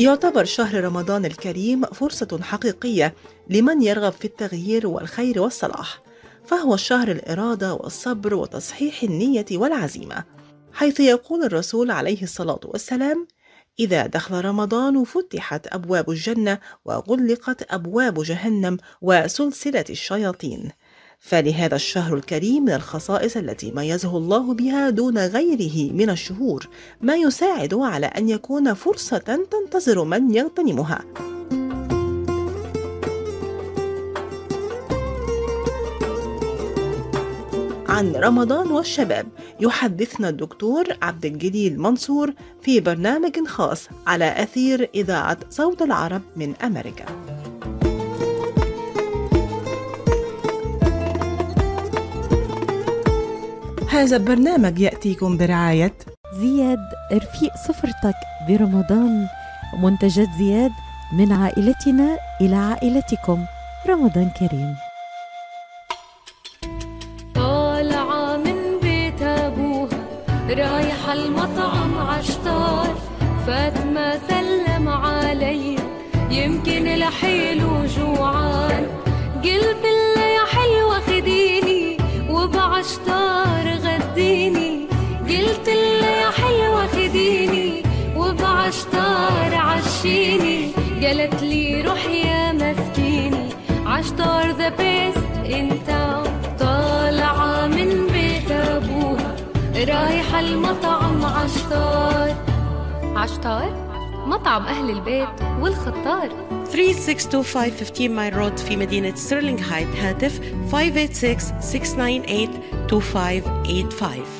يعتبر شهر رمضان الكريم فرصة حقيقية لمن يرغب في التغيير والخير والصلاح فهو شهر الإرادة والصبر وتصحيح النية والعزيمة حيث يقول الرسول عليه الصلاة والسلام إذا دخل رمضان فتحت أبواب الجنة وغلقت أبواب جهنم وسلسلة الشياطين. فلهذا الشهر الكريم من الخصائص التي ميزه الله بها دون غيره من الشهور ما يساعد على أن يكون فرصة تنتظر من يغتنمها. عن رمضان والشباب يحدثنا الدكتور عبد الجليل منصور في برنامج خاص على أثير إذاعة صوت العرب من أمريكا. هذا البرنامج يأتيكم برعاية زياد رفيق صفرتك برمضان. منتجات زياد من عائلتنا إلى عائلتكم. رمضان كريم. طالعة من بيت أبوها رايحة المطعم عشتار. فاطمة سلم علي يمكن لحيله جوعان قلت قالت لي روح يا مسكيني. عشتار ذا بيست إنت طالعة من بيت أبوها. رايحة المطعم عشتار. عشتار؟ مطعم أهل البيت والخطار. 3625 15 Mile Road في مدينة ستيرلينغ هايت. هاتف 586-698-2585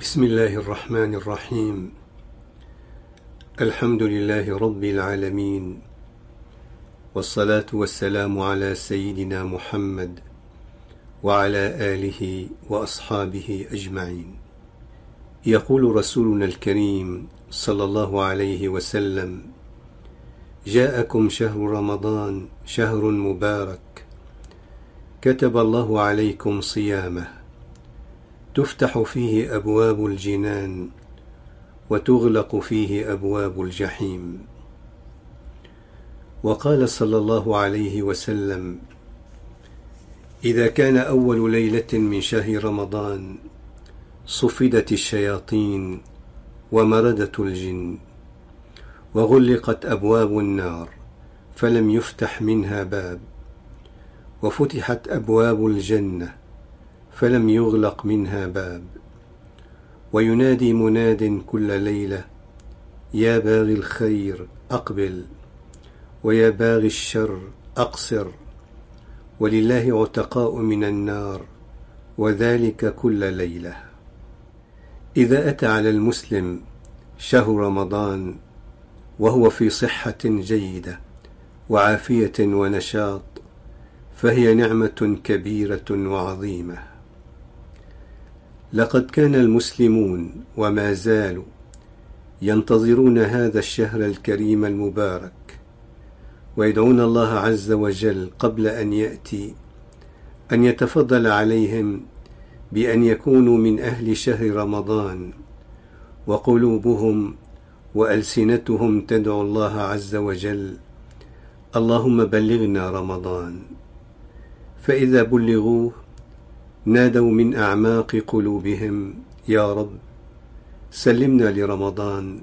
بسم الله الرحمن الرحيم. الحمد لله رب العالمين. والصلاة والسلام على سيدنا محمد وعلى آله وأصحابه أجمعين. يقول رسولنا الكريم صلى الله عليه وسلم جاءكم شهر رمضان شهر مبارك. كتب الله عليكم صيامه. تفتح فيه أبواب الجنان وتغلق فيه أبواب الجحيم. وقال صلى الله عليه وسلم إذا كان أول ليلة من شهر رمضان صفدت الشياطين ومردت الجن وغلقت أبواب النار فلم يفتح منها باب وفتحت أبواب الجنة فلم يغلق منها باب. وينادي مناد كل ليلة يا باغي الخير أقبل ويا باغي الشر أقصر. ولله عتقاء من النار وذلك كل ليلة. إذا أتى على المسلم شهر رمضان وهو في صحة جيدة وعافية ونشاط فهي نعمة كبيرة وعظيمة. لقد كان المسلمون وما زالوا ينتظرون هذا الشهر الكريم المبارك ويدعون الله عز وجل قبل أن يأتي أن يتفضل عليهم بأن يكونوا من أهل شهر رمضان وقلوبهم وألسنتهم تدعو الله عز وجل اللهم بلغنا رمضان فإذا بلغوه نادوا من أعماق قلوبهم يا رب سلمنا لرمضان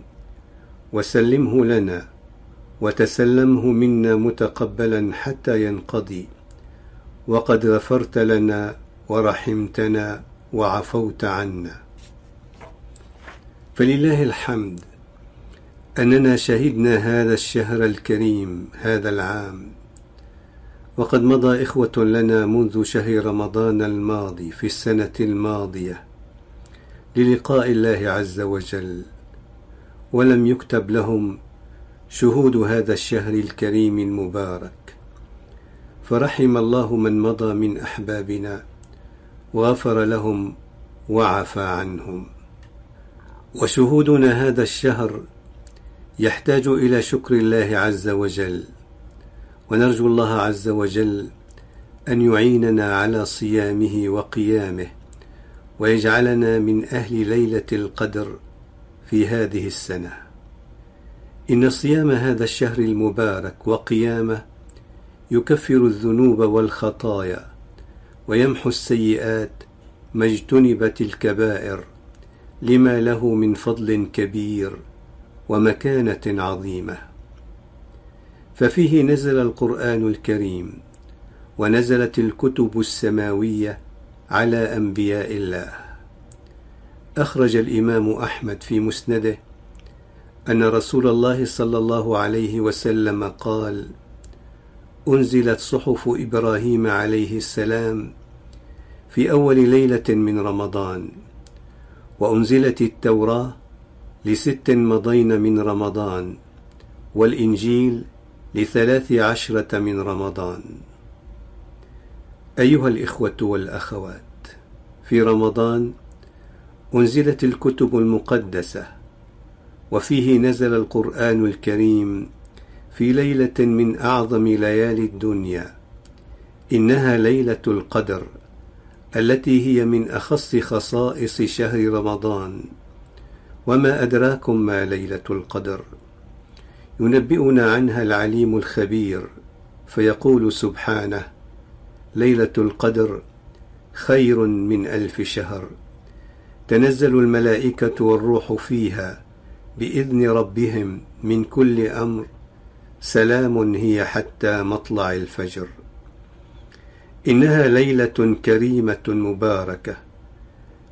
وسلمه لنا وتسلمه منا متقبلا حتى ينقضي وقد غفرت لنا ورحمتنا وعفوت عنا. فلله الحمد أننا شهدنا هذا الشهر الكريم هذا العام وقد مضى إخوة لنا منذ شهر رمضان الماضي في السنة الماضية للقاء الله عز وجل ولم يكتب لهم شهود هذا الشهر الكريم المبارك. فرحم الله من مضى من أحبابنا وغفر لهم وعفى عنهم. وشهودنا هذا الشهر يحتاج إلى شكر الله عز وجل. ونرجو الله عز وجل أن يعيننا على صيامه وقيامه ويجعلنا من أهل ليلة القدر في هذه السنة. إن صيام هذا الشهر المبارك وقيامه يكفر الذنوب والخطايا ويمحو السيئات ما اجتنبت الكبائر لما له من فضل كبير ومكانة عظيمة. ففيه نزل القرآن الكريم ونزلت الكتب السماوية على أنبياء الله. أخرج الإمام أحمد في مسنده أن رسول الله صلى الله عليه وسلم قال أنزلت صحف إبراهيم عليه السلام في أول ليلة من رمضان وأنزلت التوراة لست مضين من رمضان والإنجيل لثلاث عشرة من رمضان. أيها الإخوة والأخوات في رمضان أنزلت الكتب المقدسة وفيه نزل القرآن الكريم في ليلة من أعظم ليالي الدنيا. إنها ليلة القدر التي هي من أخص خصائص شهر رمضان. وما أدراكم ما ليلة القدر؟ ينبئنا عنها العليم الخبير فيقول سبحانه ليلة القدر خير من ألف شهر. تنزل الملائكة والروح فيها بإذن ربهم من كل أمر سلام هي حتى مطلع الفجر. إنها ليلة كريمة مباركة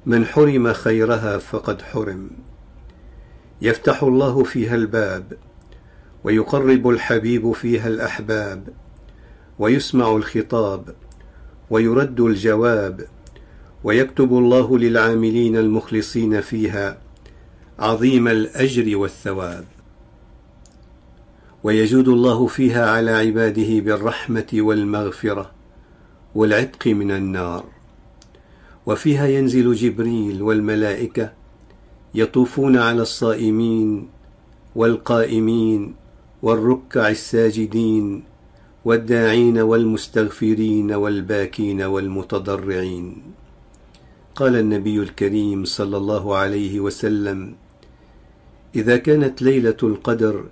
من حرم خيرها فقد حرم. يفتح الله فيها الباب ويقرب الحبيب فيها الأحباب ويسمع الخطاب ويرد الجواب ويكتب الله للعاملين المخلصين فيها عظيم الأجر والثواب. ويجود الله فيها على عباده بالرحمة والمغفرة والعتق من النار. وفيها ينزل جبريل والملائكة يطوفون على الصائمين والقائمين والركع الساجدين والداعين والمستغفرين والباكين والمتضرعين. قال النبي الكريم صلى الله عليه وسلم إذا كانت ليلة القدر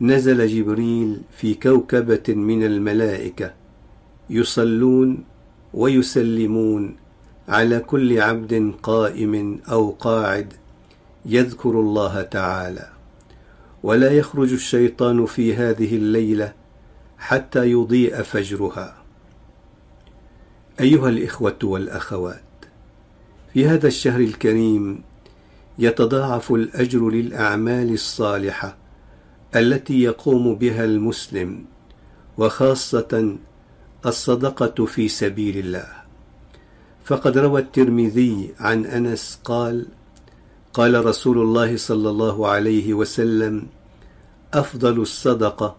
نزل جبريل في كوكبة من الملائكة يصلون ويسلمون على كل عبد قائم أو قاعد يذكر الله تعالى. ولا يخرج الشيطان في هذه الليلة حتى يضيء فجرها. أيها الإخوة والأخوات في هذا الشهر الكريم يتضاعف الأجر للأعمال الصالحة التي يقوم بها المسلم وخاصة الصدقة في سبيل الله. فقد روى الترمذي عن أنس قال قال رسول الله صلى الله عليه وسلم أفضل الصدقة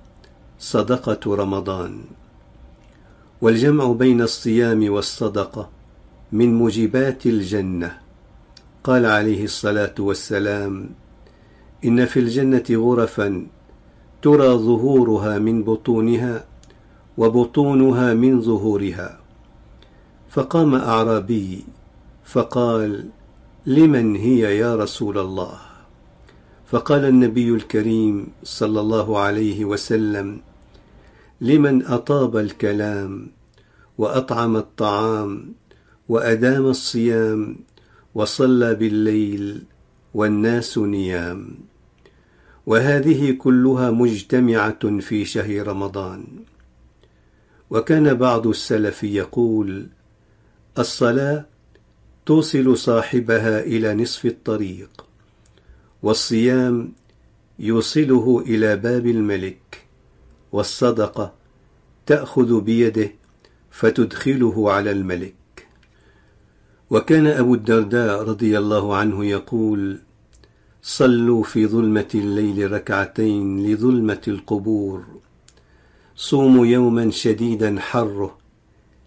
صدقة رمضان. والجمع بين الصيام والصدقة من موجبات الجنة. قال عليه الصلاة والسلام إن في الجنة غرفا ترى ظهورها من بطونها وبطونها من ظهورها. فقام أعرابي فقال لمن هي يا رسول الله؟ فقال النبي الكريم صلى الله عليه وسلم لمن أطاب الكلام وأطعم الطعام وأدام الصيام وصلى بالليل والناس نيام. وهذه كلها مجتمعة في شهر رمضان. وكان بعض السلف يقول الصلاة توصل صاحبها إلى نصف الطريق. والصيام يوصله إلى باب الملك. والصدقة تأخذ بيده فتدخله على الملك. وكان أبو الدرداء رضي الله عنه يقول صلوا في ظلمة الليل ركعتين لظلمة القبور. صوموا يوما شديدا حره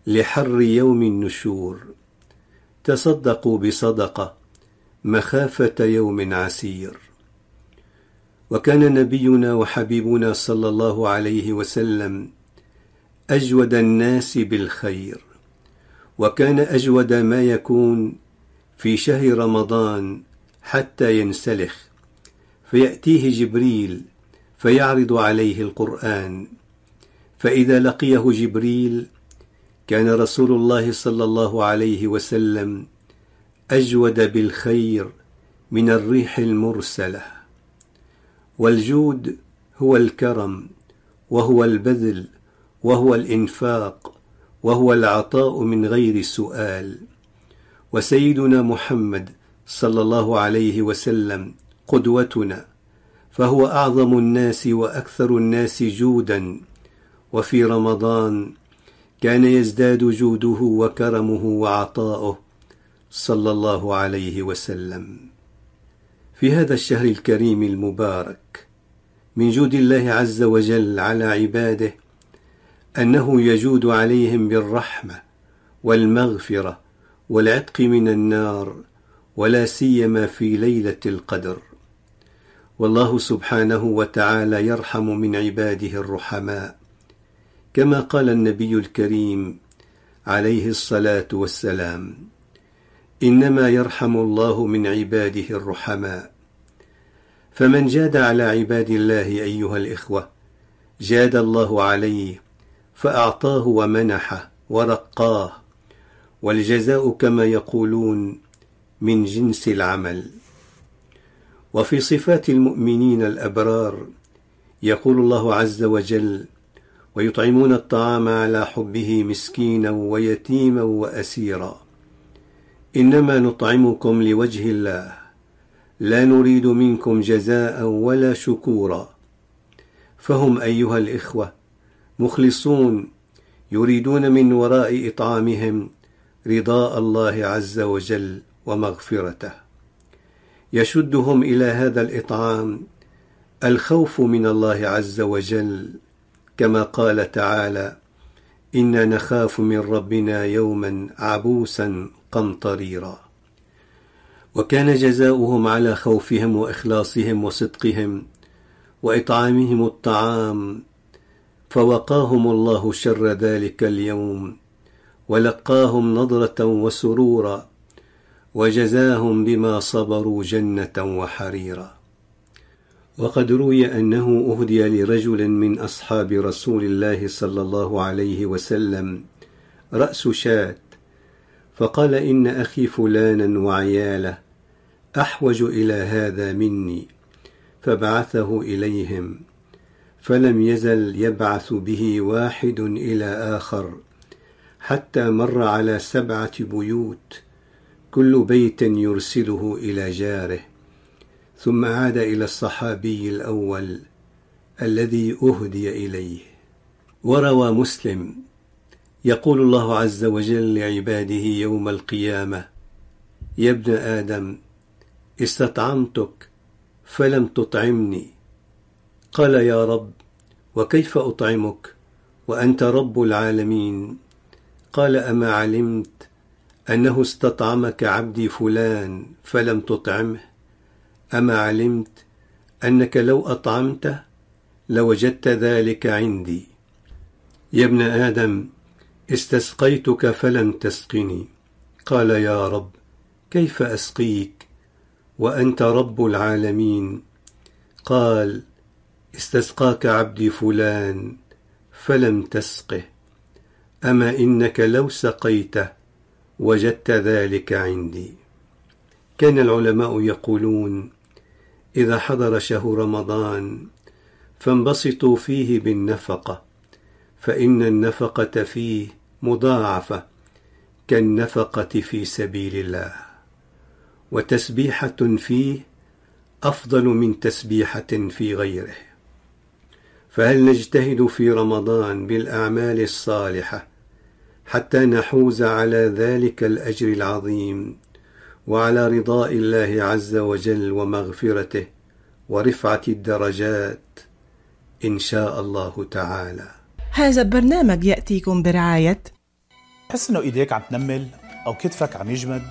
لحر يوم النشور. تصدقوا بصدقة مخافة يوم عسير. وكان نبينا وحبيبنا صلى الله عليه وسلم أجود الناس بالخير وكان أجود ما يكون في شهر رمضان حتى ينسلخ فيأتيه جبريل فيعرض عليه القرآن فإذا لقيه جبريل كان رسول الله صلى الله عليه وسلم أجود بالخير من الريح المرسلة. والجود هو الكرم وهو البذل وهو الإنفاق وهو العطاء من غير سؤال. وسيدنا محمد صلى الله عليه وسلم قدوتنا فهو أعظم الناس وأكثر الناس جودا. وفي رمضان كان يزداد جوده وكرمه وعطاؤه صلى الله عليه وسلم. في هذا الشهر الكريم المبارك من جود الله عز وجل على عباده أنه يجود عليهم بالرحمة والمغفرة والعتق من النار ولا سيما في ليلة القدر. والله سبحانه وتعالى يرحم من عباده الرحماء. كما قال النبي الكريم عليه الصلاة والسلام إنما يرحم الله من عباده الرحماء. فمن جاد على عباد الله أيها الإخوة جاد الله عليه فأعطاه ومنحه ورقاه والجزاء كما يقولون من جنس العمل. وفي صفات المؤمنين الأبرار يقول الله عز وجل ويطعمون الطعام على حبه مسكينا ويتيما وأسيرا. إنما نطعمكم لوجه الله. لا نريد منكم جزاء ولا شكورا. فهم أيها الإخوة مخلصون يريدون من وراء إطعامهم رضاء الله عز وجل ومغفرته. يشدهم إلى هذا الإطعام الخوف من الله عز وجل كما قال تعالى إنا نخاف من ربنا يوما عبوسا قمطريرا. وكان جزاؤهم على خوفهم وإخلاصهم وصدقهم وإطعامهم الطعام فوقاهم الله شر ذلك اليوم ولقاهم نضرة وسرورا وجزاهم بما صبروا جنة وحريرا. وقد روي أنه أهدي لرجل من أصحاب رسول الله صلى الله عليه وسلم رأس شاة فقال إن أخي فلانا وعياله أحوج إلى هذا مني فبعثه إليهم فلم يزل يبعث به واحد إلى آخر حتى مر على سبعة بيوت كل بيت يرسله إلى جاره. ثم عاد إلى الصحابي الأول الذي أهدي إليه. وروى مسلم يقول الله عز وجل لعباده يوم القيامة يا ابن آدم استطعمتك فلم تطعمني. قال يا رب وكيف أطعمك؟ وأنت رب العالمين. قال أما علمت أنه استطعمك عبدي فلان فلم تطعمه؟ أما علمت أنك لو أطعمته لوجدت ذلك عندي. يا ابن آدم استسقيتك فلم تسقني. قال يا رب كيف أسقيك؟ وأنت رب العالمين. قال استسقاك عبدي فلان فلم تسقه. أما إنك لو سقيته وجدت ذلك عندي. كان العلماء يقولون إذا حضر شهر رمضان فانبسطوا فيه بالنفقة فإن النفقة فيه مضاعفة كالنفقة في سبيل الله وتسبيحة فيه أفضل من تسبيحة في غيره. فهل نجتهد في رمضان بالأعمال الصالحة حتى نحوز على ذلك الأجر العظيم؟ وعلى رضاء الله عز وجل ومغفرته ورفعة الدرجات إن شاء الله تعالى. هذا البرنامج يأتيكم برعاية تحس إنه إيديك عم تنمل أو كتفك عم يجمد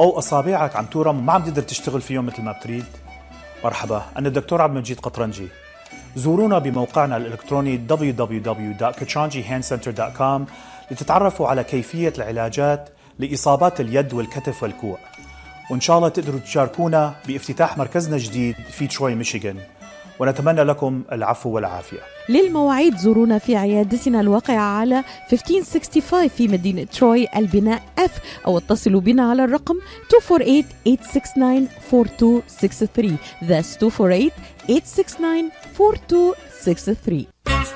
أو أصابعك عم تورم وما عم تقدر تشتغل فيهم مثل ما بتريد؟ مرحبا أنا الدكتور عبد المجيد قطرنجي. زورونا بموقعنا الإلكتروني www.kachanjihandcenter.com لتتعرفوا على كيفية العلاجات لإصابات اليد والكتف والكوع. وإن شاء الله تقدروا تشاركونا بافتتاح مركزنا الجديد في تروي ميشيغان. ونتمنى لكم العفو والعافية. للمواعيد زورونا في عيادتنا الواقعة على 1565 في مدينة تروي البناء F أو اتصلوا بنا على الرقم 248-869-4263 That's 248-869-4263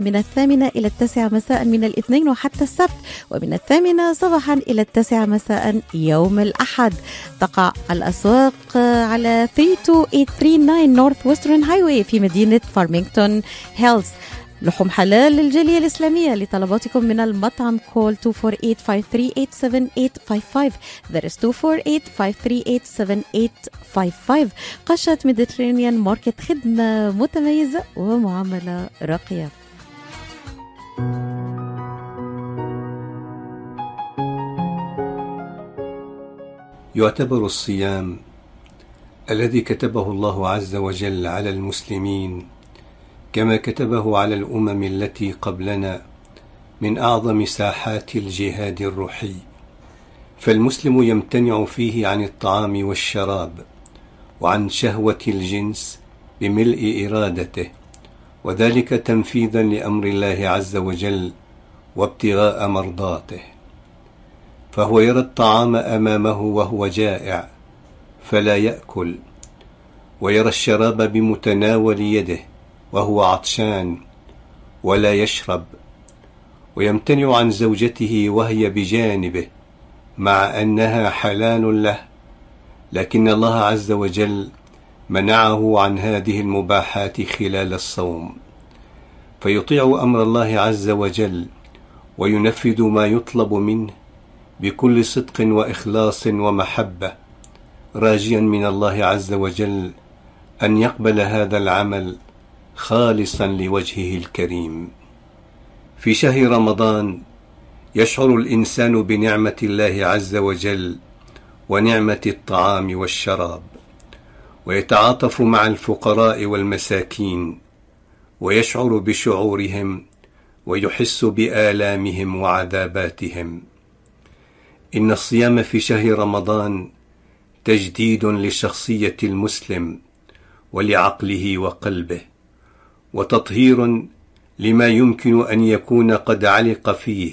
من الثامنة إلى التاسعة مساء من الاثنين وحتى السبت ومن الثامنة صباحا إلى التاسعة مساء يوم الأحد. تقع الأسواق على 32839 Northwestern Highway في مدينة فارمينغتون هيلز لحوم حلال للجالية الإسلامية لطلباتكم من المطعم call 248-538-7855 that is 248-538-7855 قشة Mediterranean Market خدمة متميزة ومعاملة راقية. يعتبر الصيام الذي كتبه الله عز وجل على المسلمين كما كتبه على الأمم التي قبلنا من أعظم ساحات الجهاد الروحي. فالمسلم يمتنع فيه عن الطعام والشراب وعن شهوة الجنس بملء إرادته وذلك تنفيذا لأمر الله عز وجل وابتغاء مرضاته. فهو يرى الطعام أمامه وهو جائع فلا يأكل ويرى الشراب بمتناول يده وهو عطشان ولا يشرب ويمتنع عن زوجته وهي بجانبه مع أنها حلال له لكن الله عز وجل منعه عن هذه المباحات خلال الصوم. فيطيع أمر الله عز وجل وينفذ ما يطلب منه بكل صدق وإخلاص ومحبة راجيا من الله عز وجل أن يقبل هذا العمل خالصا لوجهه الكريم. في شهر رمضان يشعر الإنسان بنعمة الله عز وجل ونعمة الطعام والشراب ويتعاطف مع الفقراء والمساكين ويشعر بشعورهم ويحس بآلامهم وعذاباتهم. إن الصيام في شهر رمضان تجديد لشخصية المسلم ولعقله وقلبه. وتطهير لما يمكن أن يكون قد علق فيه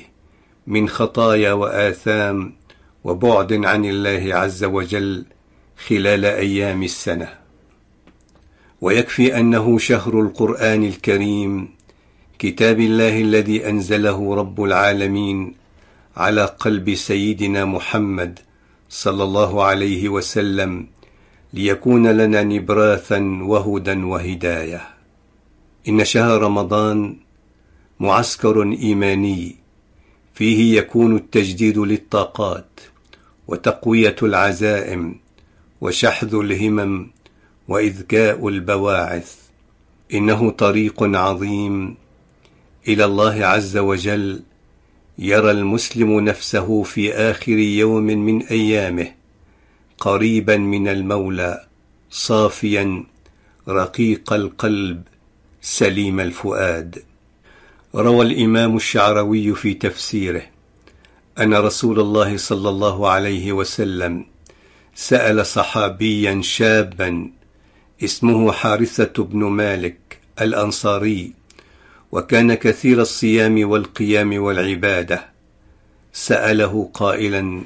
من خطايا وآثام وبعد عن الله عز وجل خلال أيام السنة. ويكفي أنه شهر القرآن الكريم كتاب الله الذي أنزله رب العالمين على قلب سيدنا محمد صلى الله عليه وسلم ليكون لنا نبراثا وهدى وهداية. إن شهر رمضان معسكر إيماني. فيه يكون التجديد للطاقات وتقوية العزائم وشحذ الهمم وإذكاء البواعث. إنه طريق عظيم إلى الله عز وجل. يرى المسلم نفسه في آخر يوم من أيامه قريبا من المولى صافيا رقيق القلب سليم الفؤاد. روى الإمام الشعروي في تفسيره أن رسول الله صلى الله عليه وسلم سأل صحابيا شابا اسمه حارثة بن مالك الأنصاري وكان كثير الصيام والقيام والعبادة. سأله قائلا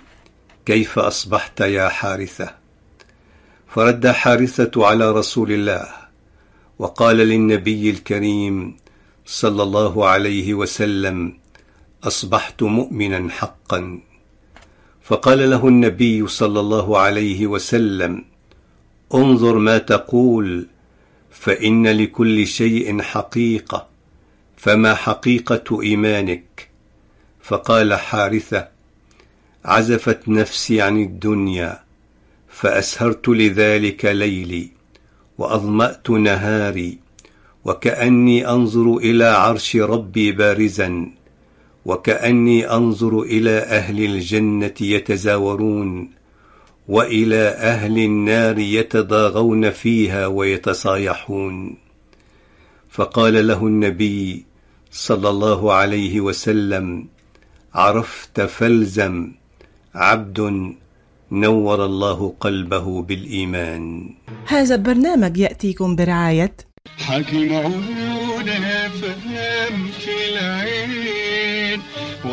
كيف أصبحت يا حارثة؟ فرد حارثة على رسول الله وقال للنبي الكريم صلى الله عليه وسلم أصبحت مؤمنا حقا. فقال له النبي صلى الله عليه وسلم انظر ما تقول فإن لكل شيء حقيقة فما حقيقة إيمانك؟ فقال حارثة عزفت نفسي عن الدنيا فأسهرت لذلك ليلي. وأظمأت نهاري وكأني أنظر إلى عرش ربي بارزا وكأني أنظر إلى أهل الجنة يتزاورون وإلى أهل النار يتضاغون فيها ويتصايحون. فقال له النبي صلى الله عليه وسلم عرفت فالزم عبد نور الله قلبه بالإيمان. هذا البرنامج يأتيكم برعاية حكي معونة فهم في العين.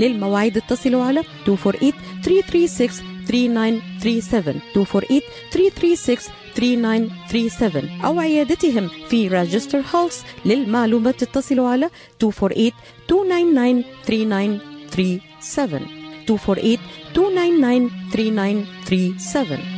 للمواعيد اتصلوا على 248 336 3937 248 336 3937 أو عيادتهم في راجستر هولس للمعلومات اتصلوا على 248 299 3937 248 299 3937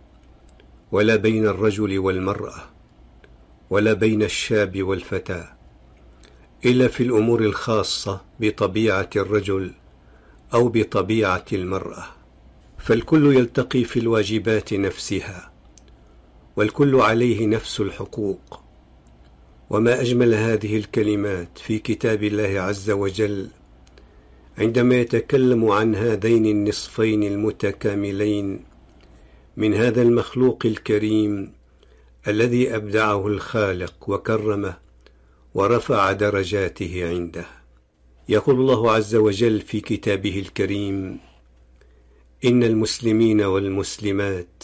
ولا بين الرجل والمرأة ولا بين الشاب والفتاة إلا في الأمور الخاصة بطبيعة الرجل أو بطبيعة المرأة. فالكل يلتقي في الواجبات نفسها والكل عليه نفس الحقوق. وما أجمل هذه الكلمات في كتاب الله عز وجل عندما يتكلم عن هذين النصفين المتكاملين من هذا المخلوق الكريم الذي أبدعه الخالق وكرمه ورفع درجاته عنده. يقول الله عز وجل في كتابه الكريم إن المسلمين والمسلمات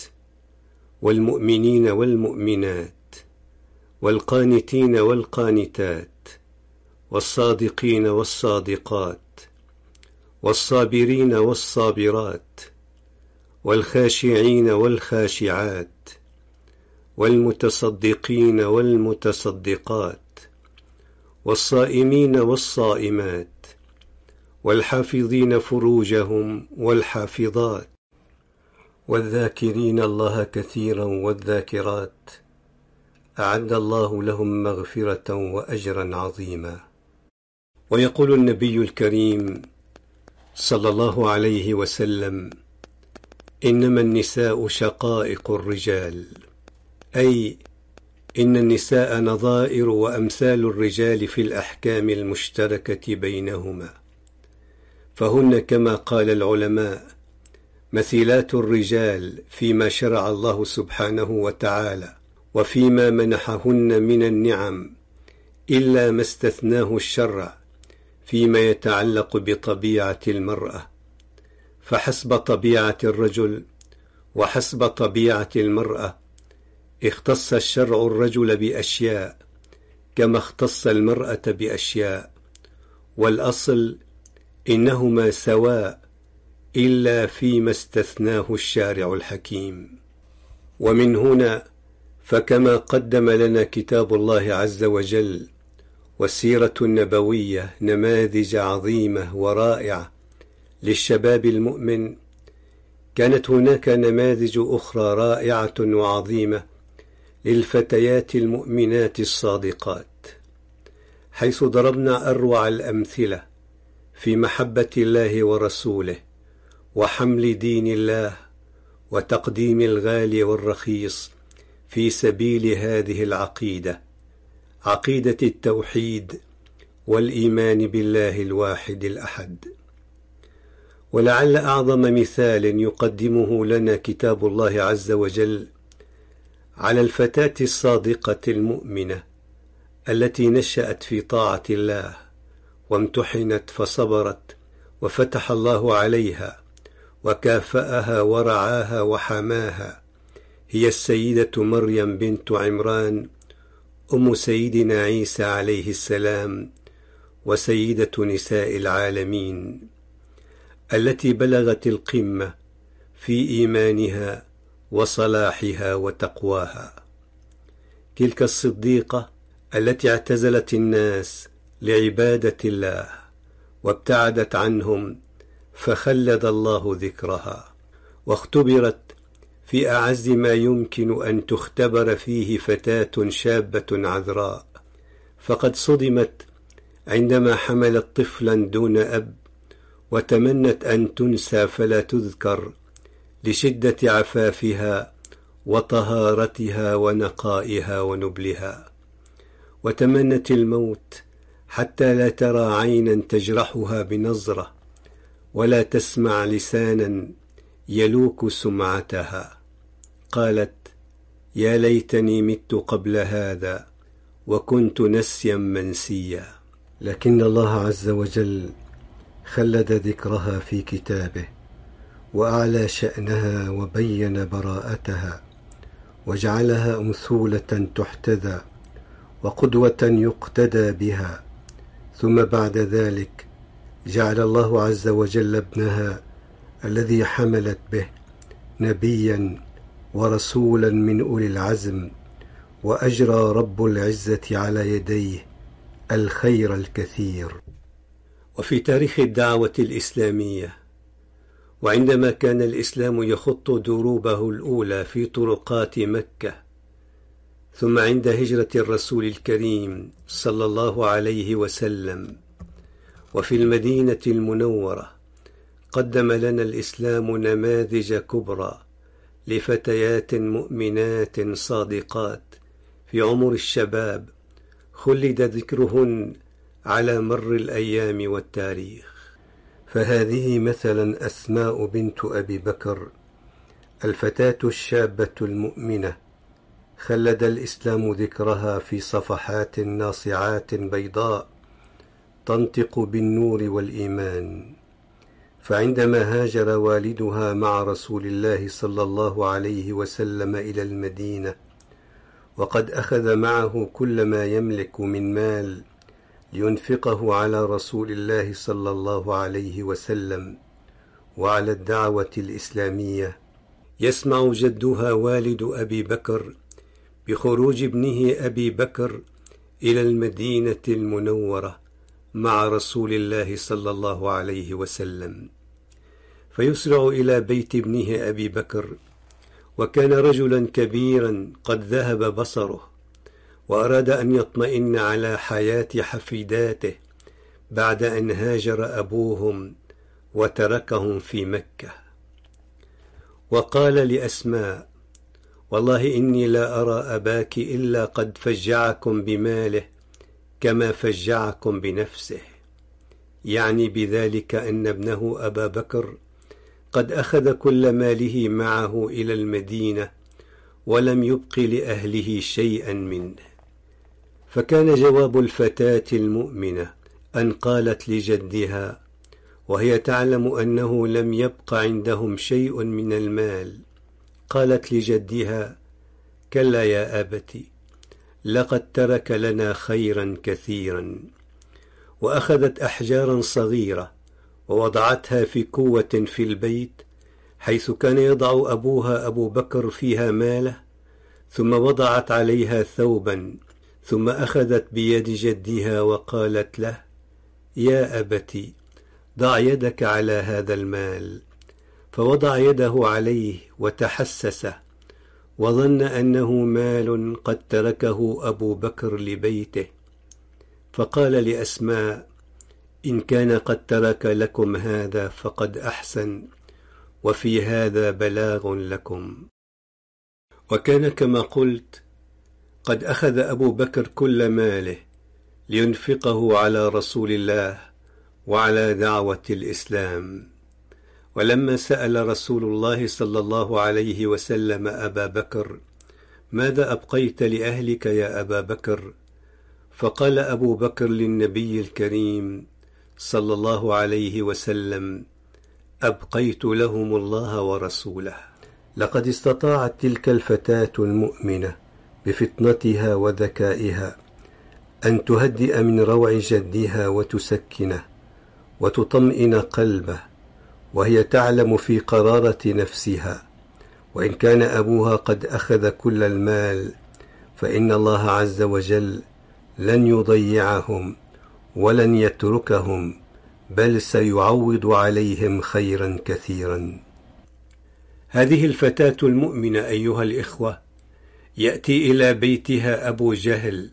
والمؤمنين والمؤمنات والقانتين والقانتات والصادقين والصادقات والصابرين والصابرات والخاشعين والخاشعات والمتصدقين والمتصدقات والصائمين والصائمات والحافظين فروجهم والحافظات والذاكرين الله كثيرا والذاكرات. أعد الله لهم مغفرة وأجرا عظيما. ويقول النبي الكريم صلى الله عليه وسلم إنما النساء شقائق الرجال. أي إن النساء نظائر وأمثال الرجال في الأحكام المشتركة بينهما. فهن كما قال العلماء مثيلات الرجال فيما شرع الله سبحانه وتعالى وفيما منحهن من النعم إلا ما استثناه الشرع فيما يتعلق بطبيعة المرأة. فحسب طبيعة الرجل وحسب طبيعة المرأة اختص الشرع الرجل بأشياء كما اختص المرأة بأشياء والأصل إنهما سواء إلا فيما استثناه الشارع الحكيم. ومن هنا فكما قدم لنا كتاب الله عز وجل والسيرة النبوية نماذج عظيمة ورائعة للشباب المؤمن كانت هناك نماذج أخرى رائعة وعظيمة للفتيات المؤمنات الصادقات. حيث ضربنا أروع الأمثلة في محبة الله ورسوله وحمل دين الله وتقديم الغالي والرخيص في سبيل هذه العقيدة عقيدة التوحيد والإيمان بالله الواحد الأحد. ولعل أعظم مثال يقدمه لنا كتاب الله عز وجل على الفتاة الصادقة المؤمنة التي نشأت في طاعة الله وامتحنت فصبرت وفتح الله عليها وكافأها ورعاها وحماها. هي السيدة مريم بنت عمران أم سيدنا عيسى عليه السلام وسيدة نساء العالمين. التي بلغت القمة في إيمانها وصلاحها وتقواها. تلك الصديقة التي اعتزلت الناس لعبادة الله وابتعدت عنهم فخلد الله ذكرها واختبرت في أعز ما يمكن أن تختبر فيه فتاة شابة عذراء. فقد صدمت عندما حملت طفلا دون أب وتمنت أن تنسى فلا تذكر لشدة عفافها وطهارتها ونقائها ونبلها. وتمنت الموت حتى لا ترى عينا تجرحها بنظرة ولا تسمع لسانا يلوك سمعتها. قالت يا ليتني مت قبل هذا وكنت نسيا منسيا. لكن الله عز وجل خلد ذكرها في كتابه وأعلى شأنها وبين براءتها وجعلها أمثولة تحتذى وقدوة يقتدى بها. ثم بعد ذلك جعل الله عز وجل ابنها الذي حملت به نبيا ورسولا من أولي العزم وأجرى رب العزة على يديه الخير الكثير. وفي تاريخ الدعوة الإسلامية. وعندما كان الإسلام يخط دروبه الأولى في طرقات مكة ثم عند هجرة الرسول الكريم صلى الله عليه وسلم وفي المدينة المنورة قدم لنا الإسلام نماذج كبرى لفتيات مؤمنات صادقات في عمر الشباب خلد ذكرهن على مر الأيام والتاريخ. فهذه مثلا أسماء بنت أبي بكر الفتاة الشابة المؤمنة خلد الإسلام ذكرها في صفحات ناصعات بيضاء تنطق بالنور والإيمان. فعندما هاجر والدها مع رسول الله صلى الله عليه وسلم إلى المدينة وقد أخذ معه كل ما يملك من مال لينفقه على رسول الله صلى الله عليه وسلم وعلى الدعوة الإسلامية. يسمع جدها والد أبي بكر بخروج ابنه أبي بكر إلى المدينة المنورة مع رسول الله صلى الله عليه وسلم. فيسرع إلى بيت ابنه أبي بكر وكان رجلا كبيرا قد ذهب بصره. وأراد أن يطمئن على حياة حفيداته بعد أن هاجر أبوهم وتركهم في مكة. وقال لأسماء والله إني لا أرى أباك إلا قد فجعكم بماله كما فجعكم بنفسه. يعني بذلك أن ابنه أبا بكر قد أخذ كل ماله معه إلى المدينة ولم يبق لأهله شيئا منه. فكان جواب الفتاة المؤمنة أن قالت لجدها وهي تعلم أنه لم يبق عندهم شيء من المال. قالت لجدها كلا يا أبت لقد ترك لنا خيرا كثيرا. وأخذت أحجارا صغيرة ووضعتها في كوة في البيت حيث كان يضع أبوها أبو بكر فيها ماله ثم وضعت عليها ثوبا. ثم أخذت بيد جدها وقالت له يا أبت ضع يدك على هذا المال. فوضع يده عليه وتحسسه وظن أنه مال قد تركه أبو بكر لبيته. فقال لأسماء إن كان قد ترك لكم هذا فقد أحسن وفي هذا بلاغ لكم. وكان كما قلت قد أخذ أبو بكر كل ماله لينفقه على رسول الله وعلى دعوة الإسلام. ولما سأل رسول الله صلى الله عليه وسلم أبا بكر ماذا أبقيت لأهلك يا أبا بكر؟ فقال أبو بكر للنبي الكريم صلى الله عليه وسلم أبقيت لهم الله ورسوله. لقد استطاعت تلك الفتاة المؤمنة بفطنتها وذكائها أن تهدئ من روع جدها وتسكنه وتطمئن قلبه وهي تعلم في قرارة نفسها. وإن كان أبوها قد أخذ كل المال فإن الله عز وجل لن يضيعهم ولن يتركهم بل سيعوض عليهم خيرا كثيرا. هذه الفتاة المؤمنة أيها الإخوة يأتي إلى بيتها أبو جهل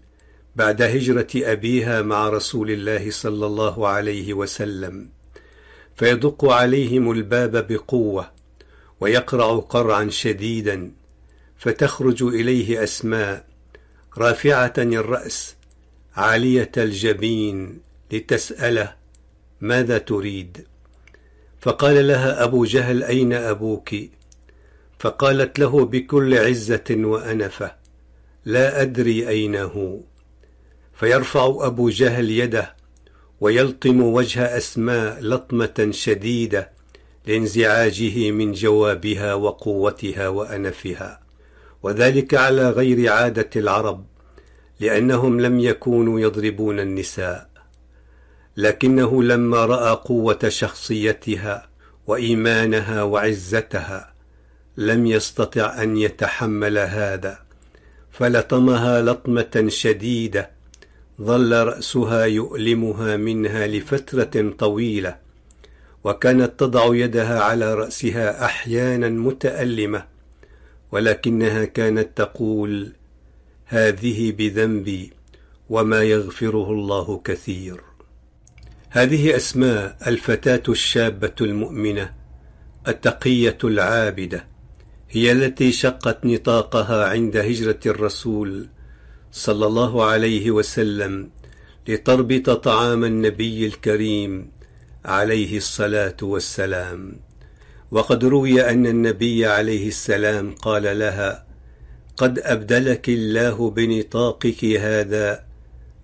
بعد هجرة أبيها مع رسول الله صلى الله عليه وسلم فيدق عليهم الباب بقوة ويقرع قرعا شديدا فتخرج إليه أسماء رافعة الرأس عالية الجبين لتسأله ماذا تريد؟ فقال لها أبو جهل أين أبوك؟ فقالت له بكل عزة وأنفة لا أدري أين هو. فيرفع أبو جهل يده ويلطم وجه أسماء لطمة شديدة لانزعاجه من جوابها وقوتها وأنفها وذلك على غير عادة العرب لأنهم لم يكونوا يضربون النساء. لكنه لما رأى قوة شخصيتها وإيمانها وعزتها لم يستطع أن يتحمل هذا. فلطمها لطمة شديدة. ظل رأسها يؤلمها منها لفترة طويلة. وكانت تضع يدها على رأسها أحيانا متألمة. ولكنها كانت تقول هذه بذنبي وما يغفره الله كثير. هذه أسماء الفتاة الشابة المؤمنة التقية العابدة. هي التي شقت نطاقها عند هجرة الرسول صلى الله عليه وسلم لتربط طعام النبي الكريم عليه الصلاة والسلام. وقد روي أن النبي عليه السلام قال لها قد أبدلك الله بنطاقك هذا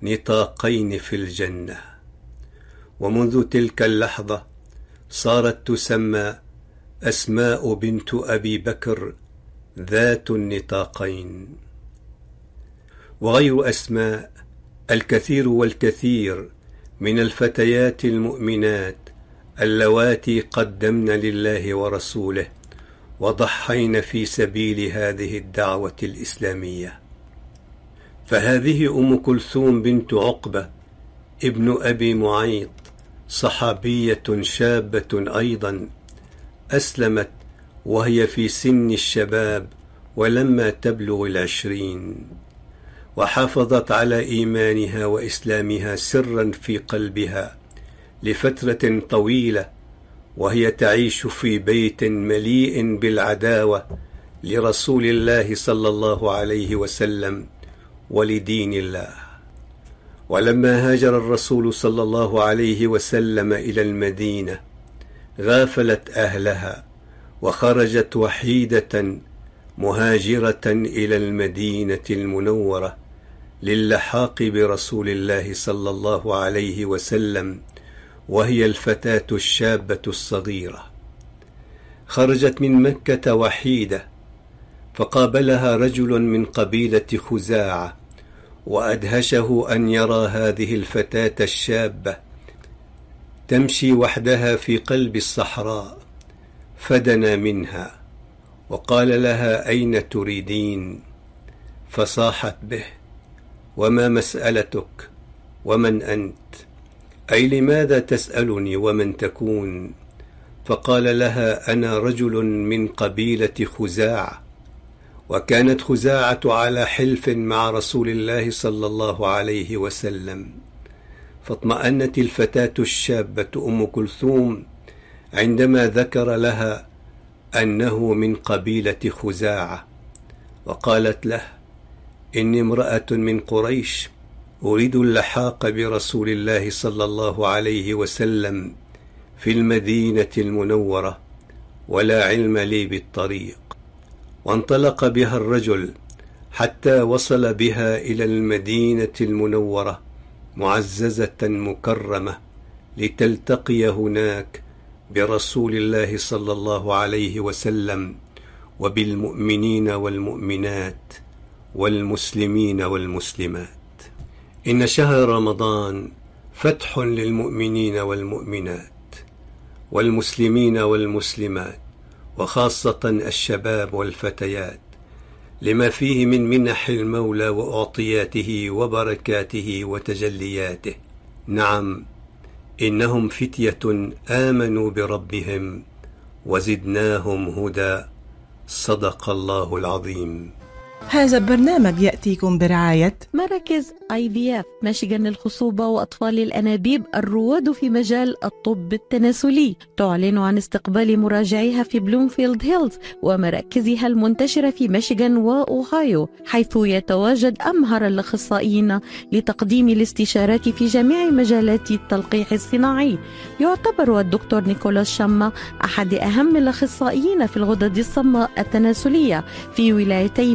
نطاقين في الجنة. ومنذ تلك اللحظة صارت تسمى أسماء بنت أبي بكر ذات النطاقين. وغير أسماء الكثير والكثير من الفتيات المؤمنات اللواتي قدمن لله ورسوله وضحين في سبيل هذه الدعوة الإسلامية. فهذه أم كلثوم بنت عقبة ابن أبي معيط صحابية شابة أيضا أسلمت وهي في سن الشباب ولما تبلغ العشرين وحافظت على إيمانها وإسلامها سرا في قلبها لفترة طويلة وهي تعيش في بيت مليء بالعداوة لرسول الله صلى الله عليه وسلم ولدين الله. ولما هاجر الرسول صلى الله عليه وسلم إلى المدينة غافلت أهلها وخرجت وحيدة مهاجرة إلى المدينة المنورة للحاق برسول الله صلى الله عليه وسلم وهي الفتاة الشابة الصغيرة. خرجت من مكة وحيدة فقابلها رجل من قبيلة خزاعة وأدهشه أن يرى هذه الفتاة الشابة تمشي وحدها في قلب الصحراء فدنا منها وقال لها أين تريدين؟ فصاحت به وما مسألتك؟ ومن أنت؟ أي لماذا تسألني ومن تكون؟ فقال لها أنا رجل من قبيلة خزاعة وكانت خزاعة على حلف مع رسول الله صلى الله عليه وسلم. فاطمأنت الفتاة الشابة أم كلثوم عندما ذكر لها أنه من قبيلة خزاعة وقالت له إني امرأة من قريش أريد اللحاق برسول الله صلى الله عليه وسلم في المدينة المنورة ولا علم لي بالطريق وانطلق بها الرجل حتى وصل بها إلى المدينة المنورة معززة مكرمة لتلتقي هناك برسول الله صلى الله عليه وسلم وبالمؤمنين والمؤمنات والمسلمين والمسلمات. إن شهر رمضان فتح للمؤمنين والمؤمنات والمسلمين والمسلمات وخاصة الشباب والفتيات. لما فيه من منح المولى وأعطياته وبركاته وتجلياته. نعم إنهم فتية آمنوا بربهم وزدناهم هدى. صدق الله العظيم. هذا البرنامج يأتيكم برعاية مراكز IVF ميشيغان للخصوبة وأطفال الأنابيب الرواد في مجال الطب التناسلي. تعلن عن استقبال مراجعيها في بلومفيلد هيلز ومراكزها المنتشرة في ميشيغان وأوهايو حيث يتواجد أمهر الأخصائيين لتقديم الاستشارات في جميع مجالات التلقيح الصناعي. يعتبر الدكتور نيكولاس شاما أحد أهم الأخصائيين في الغدد الصماء التناسلية في ولايتي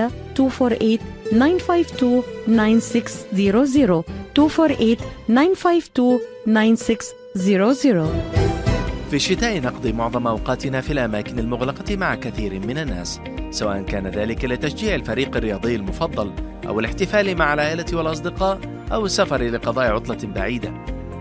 248 952 9600 248 952 9600 في الشتاء نقضي معظم أوقاتنا في الأماكن المغلقة مع كثير من الناس سواء كان ذلك لتشجيع الفريق الرياضي المفضل أو الاحتفال مع العائلة والأصدقاء أو السفر لقضاء عطلة بعيدة.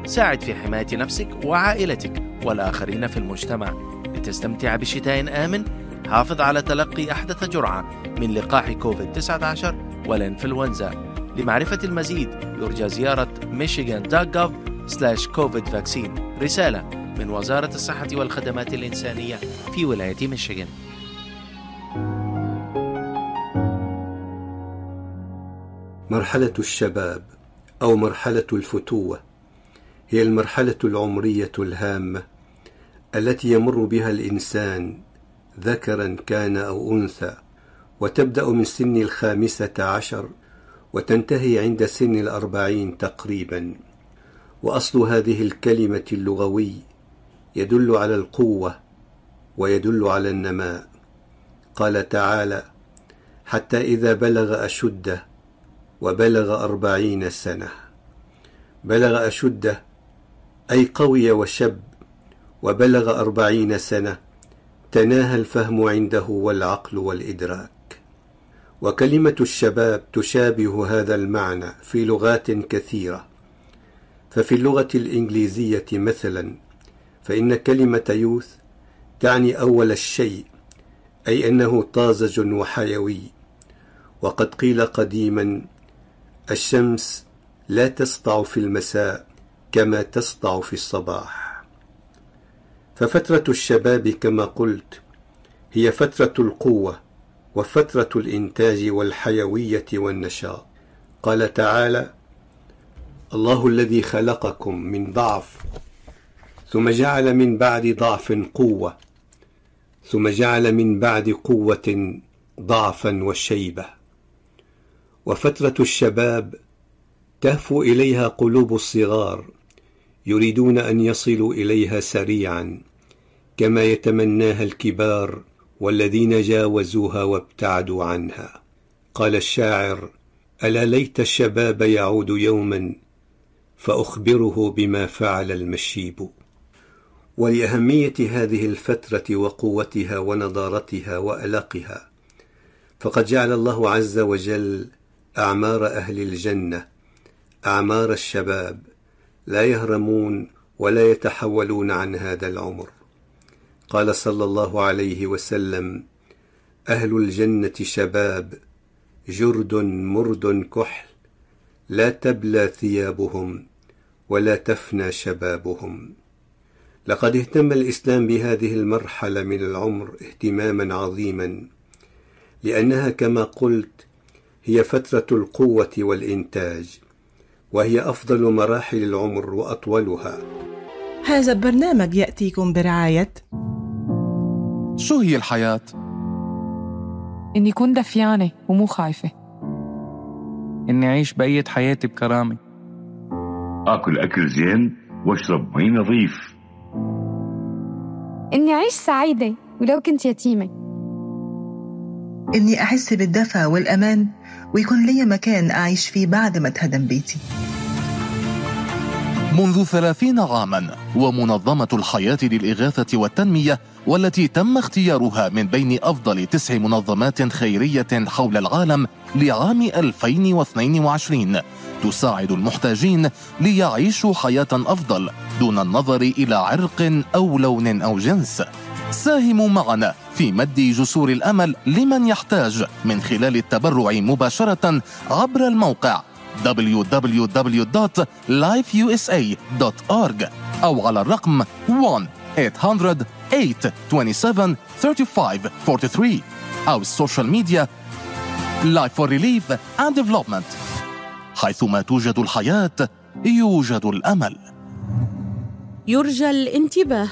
ساعد في حماية نفسك وعائلتك والآخرين في المجتمع. لتستمتع بشتاء آمن حافظ على تلقي أحدث جرعة. من لقاح كوفيد-19 والإنفلونزا لمعرفة المزيد يرجى زيارة michigan.gov covid vaccine. رسالة من وزارة الصحة والخدمات الإنسانية في ولاية ميشيغان مرحلة الشباب أو مرحلة الفتوة هي المرحلة العمرية الهامة التي يمر بها الإنسان ذكرا كان أو أنثى. وتبدأ من سن الخامسة عشر وتنتهي عند سن الأربعين تقريبا. وأصل هذه الكلمة اللغوي يدل على القوة ويدل على النماء. قال تعالى حتى إذا بلغ أشده وبلغ أربعين سنة بلغ أشده أي قوي وشب وبلغ أربعين سنة تناهى الفهم عنده والعقل والإدراك. وكلمة الشباب تشابه هذا المعنى في لغات كثيرة. ففي اللغة الإنجليزية مثلا فإن كلمة يوث تعني أول الشيء أي أنه طازج وحيوي. وقد قيل قديما الشمس لا تسطع في المساء كما تسطع في الصباح. ففترة الشباب كما قلت هي فترة القوة وفترة الإنتاج والحيوية والنشاط قال تعالى الله الذي خلقكم من ضعف ثم جعل من بعد ضعف قوة ثم جعل من بعد قوة ضعفا وشيبة. وفترة الشباب تهفو إليها قلوب الصغار يريدون أن يصلوا إليها سريعا كما يتمناها الكبار والذين جاوزوها وابتعدوا عنها. قال الشاعر ألا ليت الشباب يعود يوما فأخبره بما فعل المشيب. ولأهمية هذه الفترة وقوتها ونضارتها وألقها فقد جعل الله عز وجل أعمار أهل الجنة أعمار الشباب لا يهرمون ولا يتحولون عن هذا العمر. قال صلى الله عليه وسلم أهل الجنة شباب جرد مرد كحل لا تبلى ثيابهم ولا تفنى شبابهم. لقد اهتم الإسلام بهذه المرحلة من العمر اهتماما عظيما لأنها كما قلت هي فترة القوة والإنتاج وهي أفضل مراحل العمر وأطولها. هذا البرنامج يأتيكم برعاية. شو هي الحياة؟ إني كون دفيانة ومو خايفة. إني أعيش بقية حياتي بكرامة. آكل أكل زين واشرب مي نظيف. إني أعيش سعيدة ولو كنت يتيمة. إني أحس بالدفى والأمان ويكون لي مكان أعيش فيه بعد ما أتهدم بيتي. منذ ثلاثين عاما ومنظمة الحياة للإغاثة والتنمية والتي تم اختيارها من بين أفضل تسع منظمات خيرية حول العالم لعام 2022 تساعد المحتاجين ليعيشوا حياة أفضل دون النظر إلى عرق أو لون أو جنس. ساهموا معنا في مد جسور الأمل لمن يحتاج من خلال التبرع مباشرة عبر الموقع www.lifeusa.org أو على الرقم 1 800 827 35 43 أو ال social media Life for Relief and Development. حيثما توجد الحياة يوجد الأمل. يرجى الانتباه.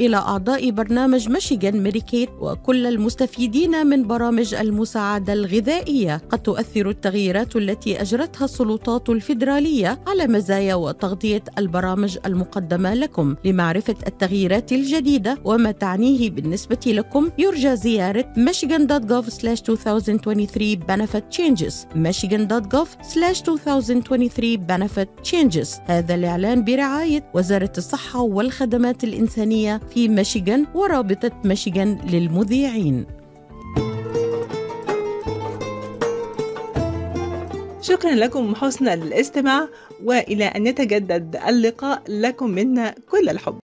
إلى أعضاء برنامج ميشيغان ميديكيت وكل المستفيدين من برامج المساعدة الغذائية. قد تؤثر التغييرات التي أجرتها السلطات الفيدرالية على مزايا وتغطية البرامج المقدمة لكم. لمعرفة التغييرات الجديدة وما تعنيه بالنسبة لكم يرجى زيارة michigan.gov/2023 benefit changes. michigan.gov/2023 benefit changes. هذا الإعلان برعاية وزارة الصحة والخدمات الإنسانية في ميشيغان ورابطة ميشيغان للمذيعين. شكرا لكم حسن الاستماع وإلى أن يتجدد اللقاء لكم منا كل الحب.